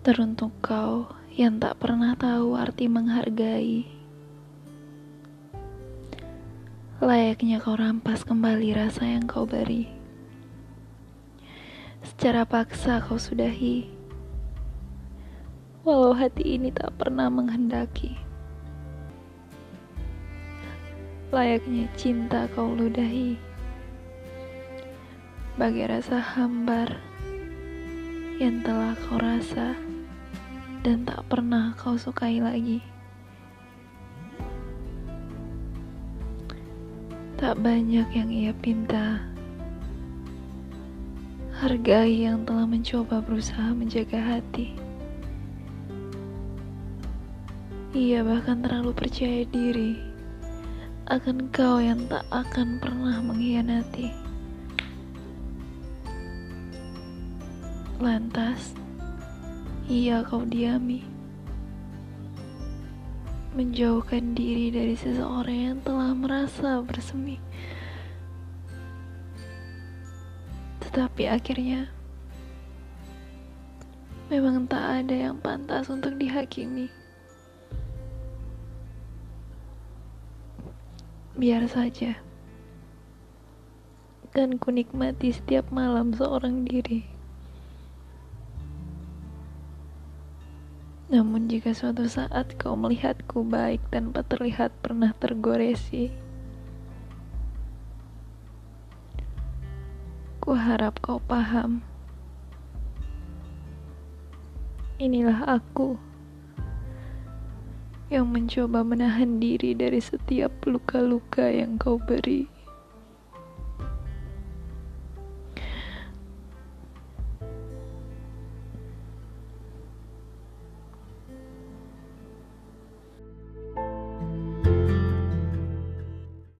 Teruntuk kau yang tak pernah tahu arti menghargai. Layaknya kau rampas kembali rasa yang kau beri. Secara paksa kau sudahi. Walau hati ini tak pernah menghendaki. Layaknya cinta kau ludahi. Bagai rasa hambar yang telah kau rasa dan tak pernah kau sukai lagi. Tak banyak yang ia pinta. Hargai yang telah mencoba berusaha menjaga hati. Ia bahkan terlalu percaya diri akan kau yang tak akan pernah mengkhianati. Lantas, ia kau diami, menjauhkan diri dari seseorang yang telah merasa bersemi. Tetapi akhirnya, memang tak ada yang pantas untuk dihakimi. Biar saja, dan kunikmati setiap malam seorang diri. Namun jika suatu saat kau melihatku baik tanpa terlihat pernah tergoresi, ku harap kau paham. Inilah aku yang mencoba menahan diri dari setiap luka-luka yang kau beri.